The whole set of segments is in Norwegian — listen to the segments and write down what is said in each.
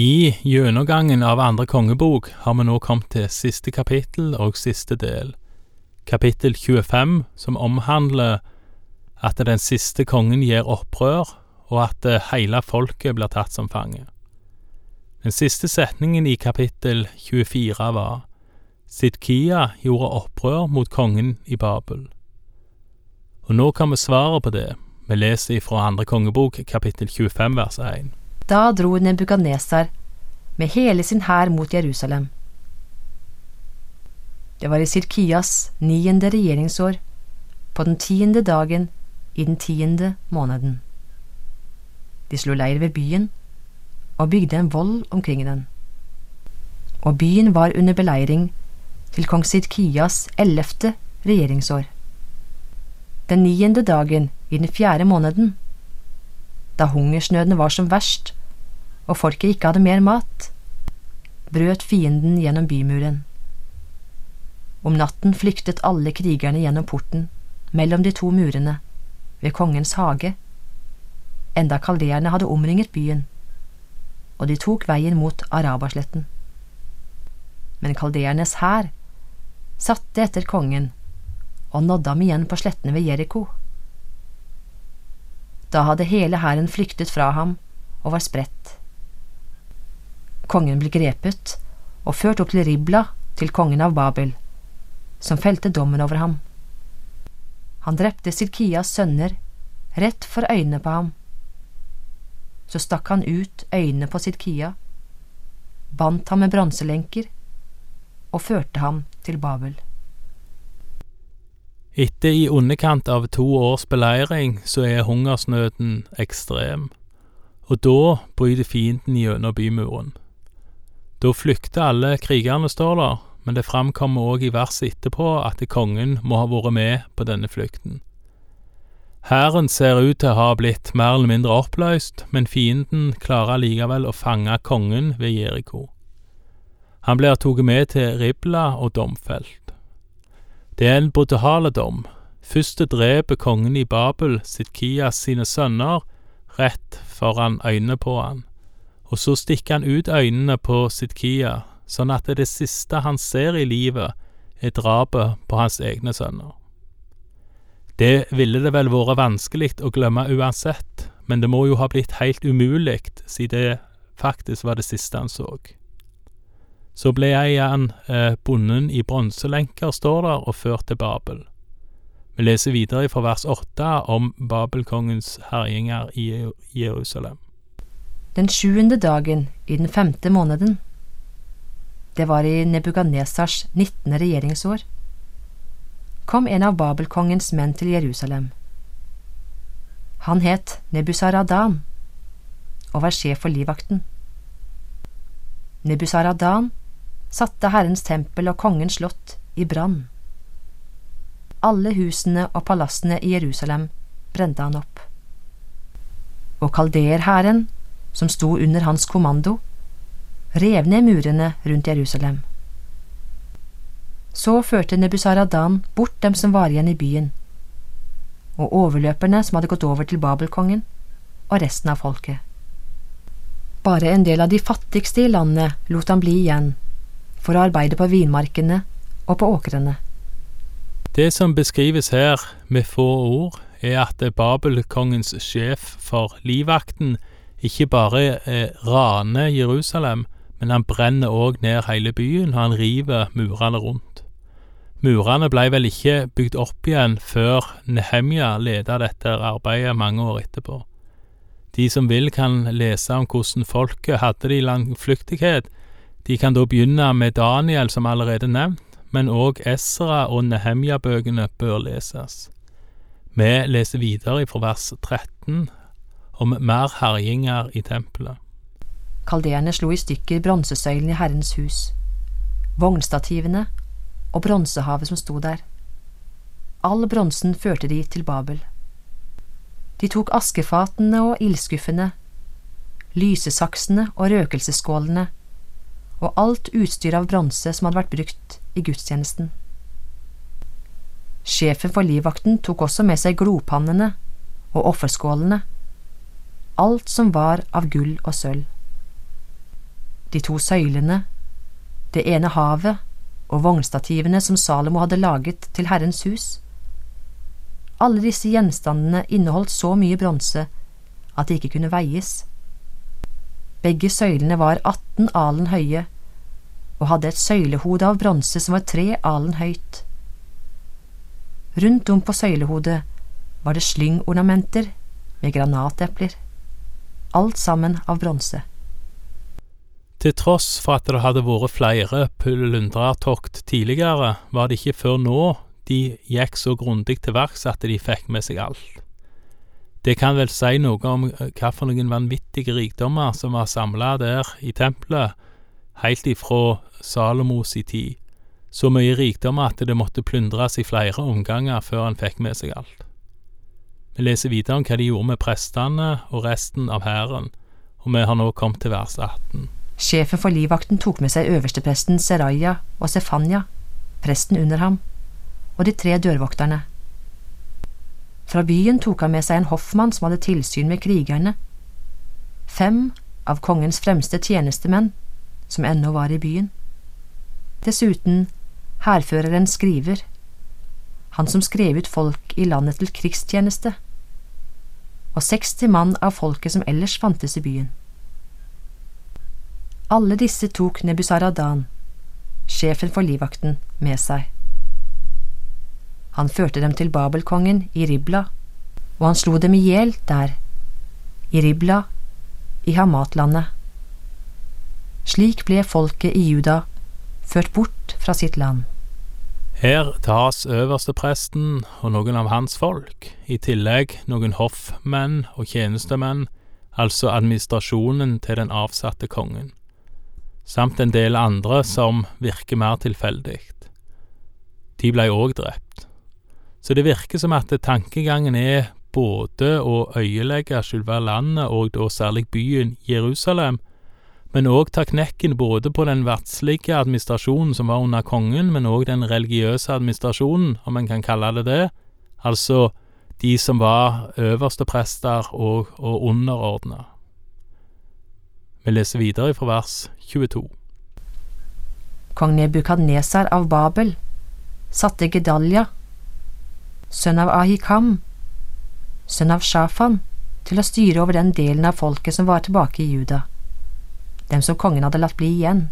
I gjennomgangen av andre kongebok har vi nå kommet til siste kapittel og siste del, kapittel 25, som omhandler at den siste kongen gjør opprør, og at hele folket blir tatt som fange. Den siste setningen i kapittel 24 var Sidkia gjorde opprør mot kongen i Babel. Og nå kommer svaret på det. Vi leser ifra andre kongebok kapittel 25 vers 1. Da dro Nebukadnesar med hele sin hær mot Jerusalem. Det var i Sirkias niende regjeringsår, på den tiende dagen i den tiende måneden. De slo leir ved byen og bygde en vold omkring den. Og byen var under beleiring til kong Sirkias ellevte regjeringsår. Den niende dagen i den fjerde måneden, da hungersnøden var som verst og folket ikke hadde mer mat, brøt fienden gjennom bymuren. Om natten flyktet alle krigerne gjennom porten, mellom de to murene, ved kongens hage, enda kaldeerne hadde omringet byen, og de tok veien mot Arabasletten. Men kaldeernes hær satte etter kongen og nådde ham igjen på slettene ved Jeriko. Da hadde hele hæren flyktet fra ham og var spredt. Kongen ble grepet og ført opp til Ribla, til kongen av Babel, som felte dommen over ham. Han drepte Silkias sønner rett for øynene på ham. Så stakk han ut øynene på Silkia, bandt ham med bronselenker og førte ham til Babel. Etter i underkant av to års beleiring så er hungersnøden ekstrem, og da bryter fienden gjennom bymuren. Da flykter alle krigerne, står der, men det framkommer òg i verset etterpå at kongen må ha vært med på denne flukten. Hæren ser ut til å ha blitt mer eller mindre oppløst, men fienden klarer likevel å fange kongen ved Jeriko. Han blir tatt med til Ribla og domfelt. Det er en brutal dom. Først dreper kongen i Babel Sitkias sine sønner rett foran øynene på han og så stikker han ut øynene på Sidkia, sånn at det siste han ser i livet, er drapet på hans egne sønner. Det ville det vel vært vanskelig å glemme uansett, men det må jo ha blitt helt umulig, siden det faktisk var det siste han så. Så ble jeg igjen eh, bonden i bronselenker, står der, og ført til Babel. Vi leser videre fra vers åtte om Babelkongens herjinger i Jerusalem den sjuende dagen i den femte måneden. Det var i Nebukadnesars nittende regjeringsår. Kom en av Babelkongens menn til Jerusalem. Han het Nebusaradan og var sjef for livvakten. Nebusaradan satte Herrens tempel og kongens slott i brann. Alle husene og palassene i Jerusalem brente han opp. Og kaldeerhæren som sto under hans kommando, rev ned murene rundt Jerusalem. Så førte Nebusaradan bort dem som var igjen i byen, og overløperne som hadde gått over til Babelkongen, og resten av folket. Bare en del av de fattigste i landet lot han bli igjen, for å arbeide på vinmarkene og på åkrene. Det som beskrives her med få ord, er at Babelkongens sjef for livvakten ikke bare eh, raner Jerusalem, men han brenner òg ned hele byen, og han river murene rundt. Murene ble vel ikke bygd opp igjen før Nehemja leda dette arbeidet mange år etterpå. De som vil kan lese om hvordan folket hadde det i langflyktighet. De kan da begynne med Daniel, som allerede nevnt, men òg Esra og Nehemja-bøkene bør leses. Vi leser videre fra vers 13 om mer herjinger i tempelet. Kaldeerne slo i stykker bronsesøylen i Herrens hus, vognstativene og bronsehavet som sto der. All bronsen førte de til Babel. De tok askefatene og ildskuffene, lysesaksene og røkelsesskålene og alt utstyr av bronse som hadde vært brukt i gudstjenesten. Sjefen for livvakten tok også med seg glopannene og offerskålene alt som var av gull og sølv. de to søylene, det ene havet og vognstativene som Salomo hadde laget til Herrens hus. Alle disse gjenstandene inneholdt så mye bronse at de ikke kunne veies. Begge søylene var 18 alen høye og hadde et søylehode av bronse som var tre alen høyt. Rundt om på søylehodet var det slyngornamenter med granatepler, alt sammen av bronse. Til tross for at det hadde vært flere plundrertokt tidligere, var det ikke før nå de gikk så grundig til verks at de fikk med seg alt. Det kan vel si noe om hva for noen vanvittige rikdommer som var samla der i tempelet, helt ifra Salomos i tid. Så mye rikdom at det måtte plyndres i flere omganger før han fikk med seg alt. Vi leser videre om hva de gjorde med prestene og resten av hæren, og vi har nå kommet til vers 18. Sjefen for livvakten tok med seg øverstepresten Seraya og Sefanya, presten under ham, og de tre dørvokterne. Fra byen tok han med seg en hoffmann som hadde tilsyn med krigerne, fem av kongens fremste tjenestemenn, som ennå var i byen. Dessuten hærføreren skriver, han som skrev ut folk i landet til krigstjeneste, og 60 mann av folket som ellers fantes i byen. Alle disse tok Nebuzaradan, sjefen for livvakten, med seg. Han førte dem til Babelkongen i Ribla, og han slo dem i hjel der, i Ribla, i Hamatlandet. Slik ble folket i Juda ført bort fra sitt land. Her tas øverstepresten og noen av hans folk, i tillegg noen hoffmenn og tjenestemenn, altså administrasjonen til den avsatte kongen, samt en del andre som virker mer tilfeldig. De blei òg drept. Så det virker som at tankegangen er både å øyelegge selve landet, og da særlig byen Jerusalem, men òg ta knekken både på den verdslige administrasjonen som var under kongen, men òg den religiøse administrasjonen, om en kan kalle det det, altså de som var øverste prester og, og underordna. Vi leser videre fra vers 22. Kong Nebukadnesar av Babel satte Gedalja, sønn av Ahikam, sønn av Shafan, til å styre over den delen av folket som var tilbake i Juda dem som kongen hadde latt bli igjen.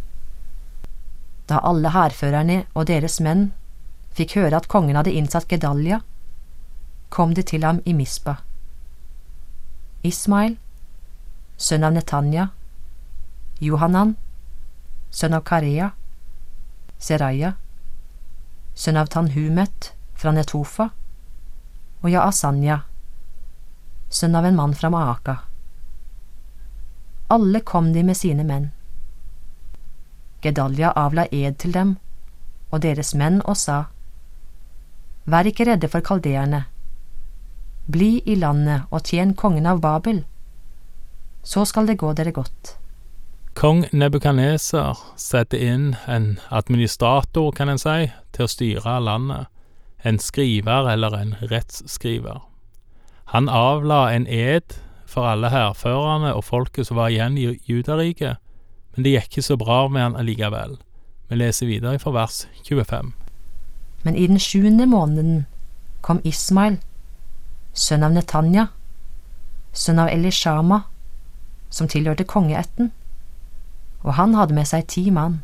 Da alle hærførerne og deres menn fikk høre at kongen hadde innsatt Gedalja, kom de til ham i Mispa. Ismail, sønn av Netanya, Johanan, sønn av Karea, Seraya, sønn av Tanhumet fra Netofa, og Yaasanya, sønn av en mann fra Maaka alle kom de med sine menn. Gedalja avla ed til dem og deres menn og sa, Vær ikke redde for kaldeerne. Bli i landet og tjen kongen av Babel. Så skal det gå dere godt. Kong Nebukaneser setter inn en administrator, kan en si, til å styre landet, en skriver eller en rettsskriver. Han avla en ed for alle hærførerne og folket som var igjen i Judariket, men det gikk ikke så bra med han allikevel. Vi leser videre fra vers 25. Men i den sjuende måneden kom Ismail, sønn av Netanya, sønn av Elishama, som tilhørte kongeætten, og han hadde med seg ti mann.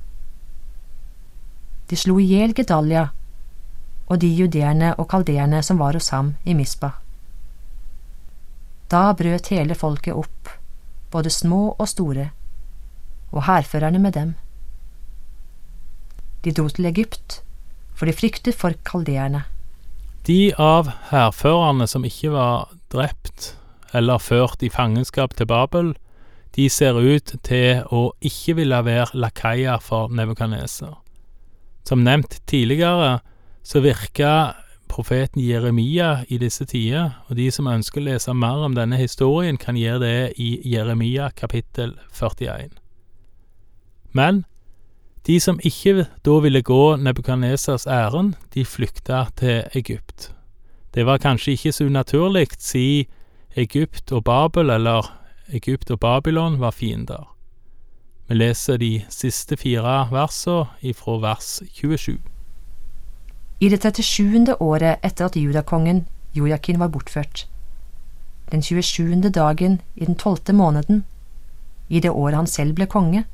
De slo i hjel Gedalia og de judeerne og kaldeerne som var hos ham i Mispa. Da brøt hele folket opp, både små og store, og hærførerne med dem. De dro til Egypt, for de fryktet for kaldeerne. De av hærførerne som ikke var drept eller ført i fangenskap til Babel, de ser ut til å ikke ville være lakaier for Nebukadneser. Som nevnt tidligere, så virka profeten Jeremia i disse tider, og de som ønsker å lese mer om denne historien, kan gjøre det i Jeremia kapittel 41. Men de som ikke da ville gå Nebukadnesas ærend, de flykta til Egypt. Det var kanskje ikke så unaturlig, si Egypt og Babel, eller Egypt og Babylon, var fiender. Vi leser de siste fire versene ifra vers 27. I det 37. året etter at judakongen Jojakin var bortført, den 27. dagen i den tolvte måneden, i det året han selv ble konge,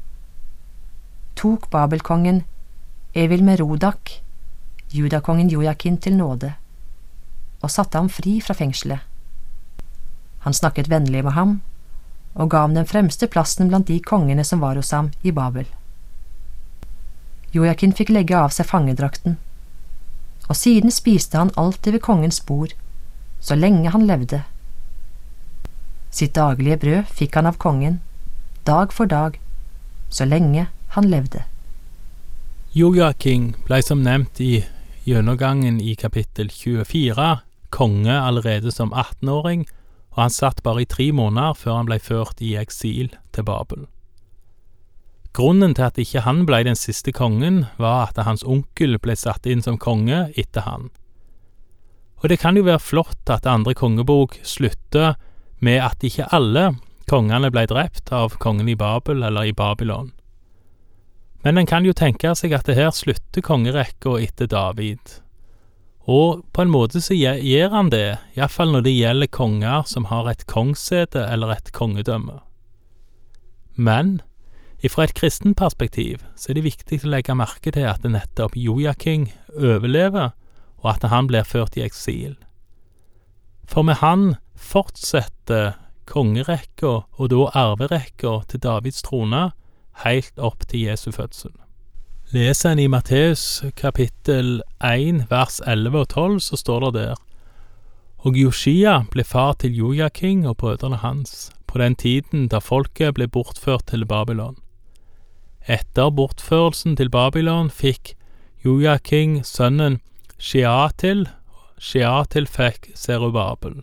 tok Babelkongen Evil Merodak judakongen Jojakin til nåde og satte ham fri fra fengselet. Han snakket vennlig med ham og ga ham den fremste plassen blant de kongene som var hos ham i Babel. Jojakin fikk legge av seg fangedrakten, og siden spiste han alltid ved kongens bord, så lenge han levde. Sitt daglige brød fikk han av kongen, dag for dag, så lenge han levde. Jojaking ble som nevnt i gjennomgangen i kapittel 24 konge allerede som 18-åring, og han satt bare i tre måneder før han ble ført i eksil til Babel. Grunnen til at ikke han ble den siste kongen, var at hans onkel ble satt inn som konge etter han. Og det kan jo være flott at andre kongebok slutter med at ikke alle kongene ble drept av kongen i Babel eller i Babylon. Men en kan jo tenke seg at det her slutter kongerekka etter David. Og på en måte så gjør han det, iallfall når det gjelder konger som har et kongssete eller et kongedømme. Men ifra et kristen perspektiv så er det viktig å legge merke til at nettopp Jojaking overlever, og at han blir ført i eksil. For med han fortsetter kongerekka, og da arverekka, til Davids trone, helt opp til Jesu fødsel. Leser en i Matteus kapittel 1 vers 11 og 12, så står det der Og Joshia ble far til Jojaking og brødrene hans, på den tiden da folket ble bortført til Babylon. Etter bortførelsen til Babylon fikk Jojaking sønnen Sheatil, Sheatil fikk Serubabel.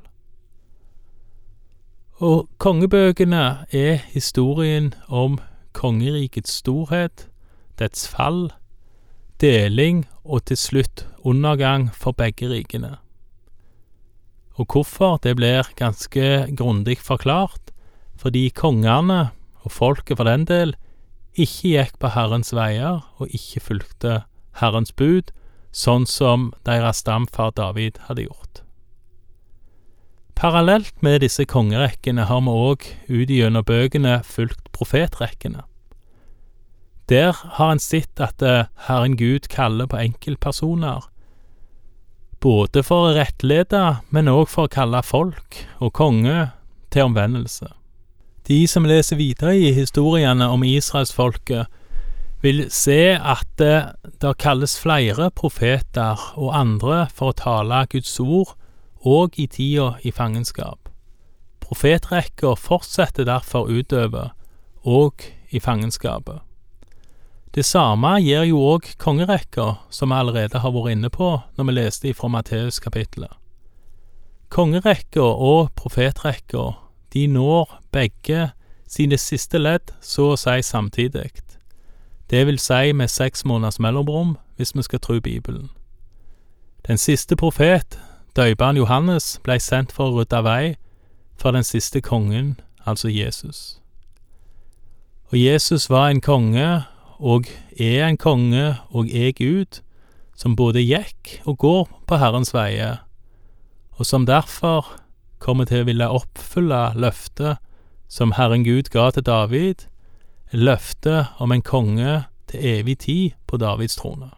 Og kongebøkene er historien om kongerikets storhet, dets fall, deling og til slutt undergang for begge rikene. Og hvorfor, det blir ganske grundig forklart, fordi kongene, og folket for den del, ikke gikk på Herrens veier og ikke fulgte Herrens bud, sånn som deres stamfar David hadde gjort. Parallelt med disse kongerekkene har vi òg ut gjennom bøkene fulgt profetrekkene. Der har en sett at eh, Herren Gud kaller på enkeltpersoner, både for å rettlede, men òg for å kalle folk og konge til omvendelse. De som leser videre i historiene om israelsfolket, vil se at det, eh, det kalles flere profeter og andre for å tale Guds ord, òg i tida i fangenskap. Profetrekka fortsetter derfor utover, òg i fangenskapet. Det samme gir jo òg kongerekka, som vi allerede har vært inne på når vi leste ifra Matteus-kapittelet. Kongerekka og profetrekka, de når begge sine siste ledd så å si samtidig. Det vil si med seks måneders mellomrom, hvis vi skal tro Bibelen. Den siste profet, døperen Johannes, ble sendt for å rydde vei for den siste kongen, altså Jesus. Og Jesus var en konge og er en konge og er Gud, som både gikk og går på Herrens veier, og som derfor kommer til å ville oppfylle løftet som Herren Gud ga til David, løftet om en konge til evig tid på Davids trone.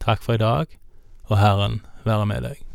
Takk for i dag, og Herren være med deg.